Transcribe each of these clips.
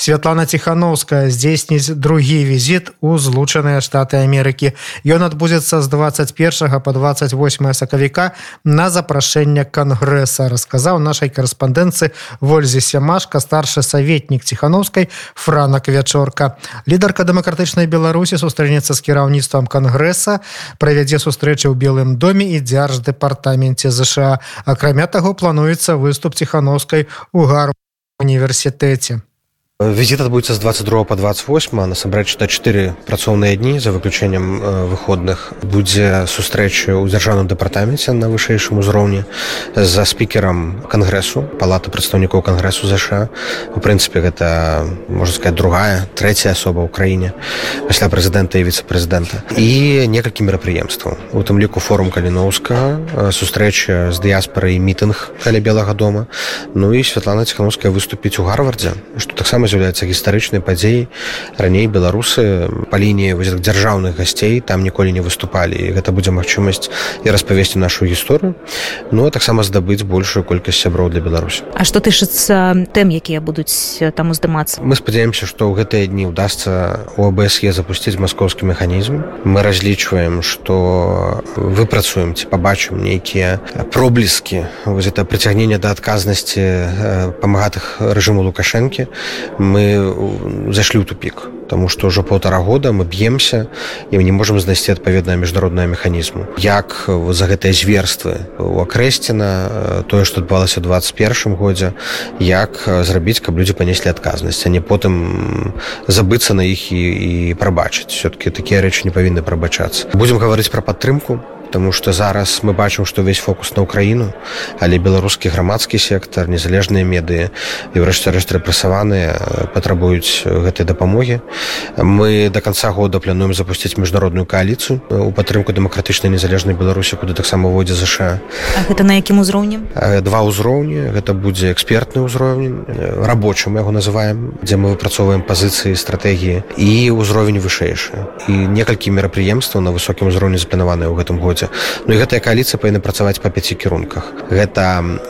Святлана Ціхановская здзейсніць другі візіт у злучаныя штаты Амерыкі. Ён адбудзецца з 21 по 28 сакавіка на запрашэнне кангрэса, расказаў нашай карэспандэнцы Вользе Сямашка, старшы саветнік ціхановскай Франак Вячорка. Лідарка дэмакратычнай Беларусі сустрэнецца з кіраўніцтвам кангрэса, правядзе сустрэчы ў белым доме і дзярждэпартаменце ЗША. Акрамя таго плануецца выступ ціхановскай у гару універсітэце. Візіт адбудзецца з 22 по 28 насамрэч да 4 працоўныя дні за выключэннем выходных будзе сустрэча ў дзяржаўным дэпартаменце на вышэйшым узроўні за спікерам кангрэсу палата прадстаўнікоў кангрэсу ЗША у прынцыпе гэта можна сказать другая трэцяя асоба ў краіне пасля прэзідэнта і віцэ-прэзідэнта і некалькі мерапрыемстваў у тым ліку форум каліноўска сустрэча з дыяспорай мітынг каля белага дома. Ну і Святлана ціхановская выступіць у гарвардзе што таксама з'яўляецца гістарычнай падзеяй раней беларусы па лініі дзяржаўных гасцей там ніколі не выступалі. І гэта будзе магчымасць і распавесці нашу гісторыю ну а таксама здабыць большую колькасць сяброў для беларусі. А што тычыцца тэм якія будуць там уздымацца? Мы спадзяемся што ў гэтыя дні удасся у абсе запусціць маскоўскі механізм. Мы разлічваем што выпрацуем ці пабачым нейкія пробліскі вось это прыцягнення да адказнасці памагатых рэжыму лукашэнкі мы зашлі ў тупік Таму што ўжо полтора года мы б'емся і мы не можемм знайсці адпаведнае міжнароднае механізму як за гэтыя зверствы у акрэсціна тое што адбылася 21 годзе як зрабіць каб людзі панеслі адказнасць а не потым забыцца на іх і, і прабачыць. Все-таки такія рэчы не павінны прабачацца. Будзем гаварыць пра падтрымку Таму што зараз мы бачым, што ўвесь фокус на ўкраіну, але беларускі грамадскі сектар, незалежныя медыі і ўрэшце рэшт рэпрэсаваныя патрабуюць гэтай дапамогі. Мы да канца года плануем запусціць міжнародную кааліцыю у падтрымку дэмакратычнай незалежнай беларусі, куды таксама водзе ЗША. гэта на якім узроўні? Два ўзроўні гэта будзе экспертны ўзровень рабочым яго называем, дзе мы выпрацоўваем пазіцыі стратэгіі і ўзровень вышэйшы. І некалькі мерапрыемстваў на высокім узроўні запланаваныя ў гэтым годзе годзе Ну і гэтая кааліцыя павінна працаваць па пяці кірунках. Гэта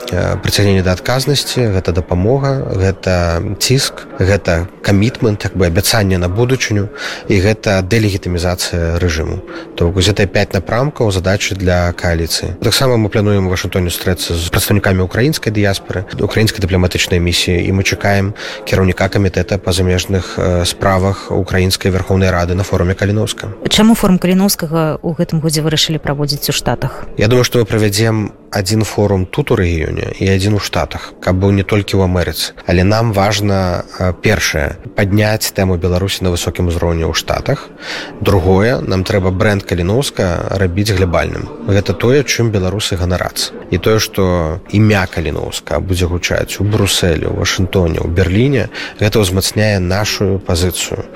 прыцягненне да адказнасці гэта дапамога гэта ціск гэта камітмент як бы абяцанне на будучыню і гэта дэлегітымізацыя рэжыму. То гэта 5 напрамкаў задачы для кааліцыі. Таксама мы плануем вашатоне стрэцца з прадстаўнікамі украінскай дыяспоры украінскай дыпламатычнай місіі і мы чакаем кіраўніка камітэта па замежных справах украінскай верхоўнай рады на форуме каліновска Чаму форум каліновскага у гэтым годзе вырашылі праводзіць праводзіць у штатах? Я думаю што мы правядзем адзін форум тут у рэгіёне і адзін у штатах каб быў не толькі ў Амерыцы але нам важна першае падняць тэму беларусі на высокім узроўні ў штатах. Другое нам трэба бренд каліноўска рабіць глябальным гэта тое чым беларусы ганарацца. І тое што імя каліноўска будзе гучаць у брусселі у вашынтоне у берерліне гэта ўзмацняе нашу пазіцыю.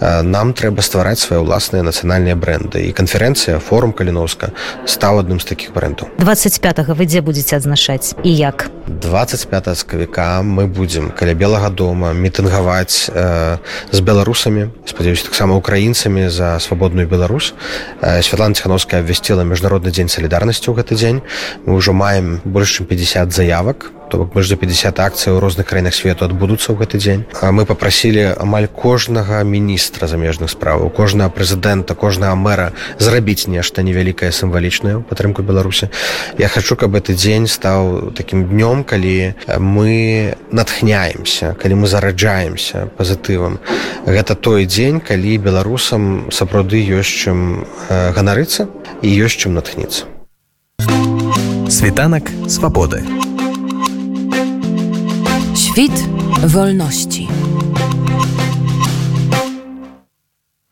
Нам трэба ствараць свае ўласныя нацыянальныя бренды. І канферэнцыя форум каліноўска стаў адным з такіх брендаў 25 вы дзе будзеце адзначаць і як? 25 скавіка мы будзем каля белага дома мітынгаваць э, з беларусамі спадзяюся таксама украінцамі за свабодную Беларусь. Э, Святлана ціхановская абвясціла міжнародны дзень салідарнасці ў гэты дзень. Мы ўжо маем больш чым 50 заявак то бок больш за 50 акцый у розных краінах свету адбудуцца ў гэты дзень. Мы попрасілі амаль кожнага міністра замежных справаў кожнага прэзідэнта кожнага мэра зрабіць нешта невялікае сімвалічнае падтрымку беларусі. Я хочу каб гэты дзень стаў такім днём калі мы натхняемся калі мы зараджаемся пазітывам. Гэта той дзень калі беларусам сапраўды ёсць чым ганарыцца і ёсць чым натхніцца. Світанак свабоды. Świt wolności.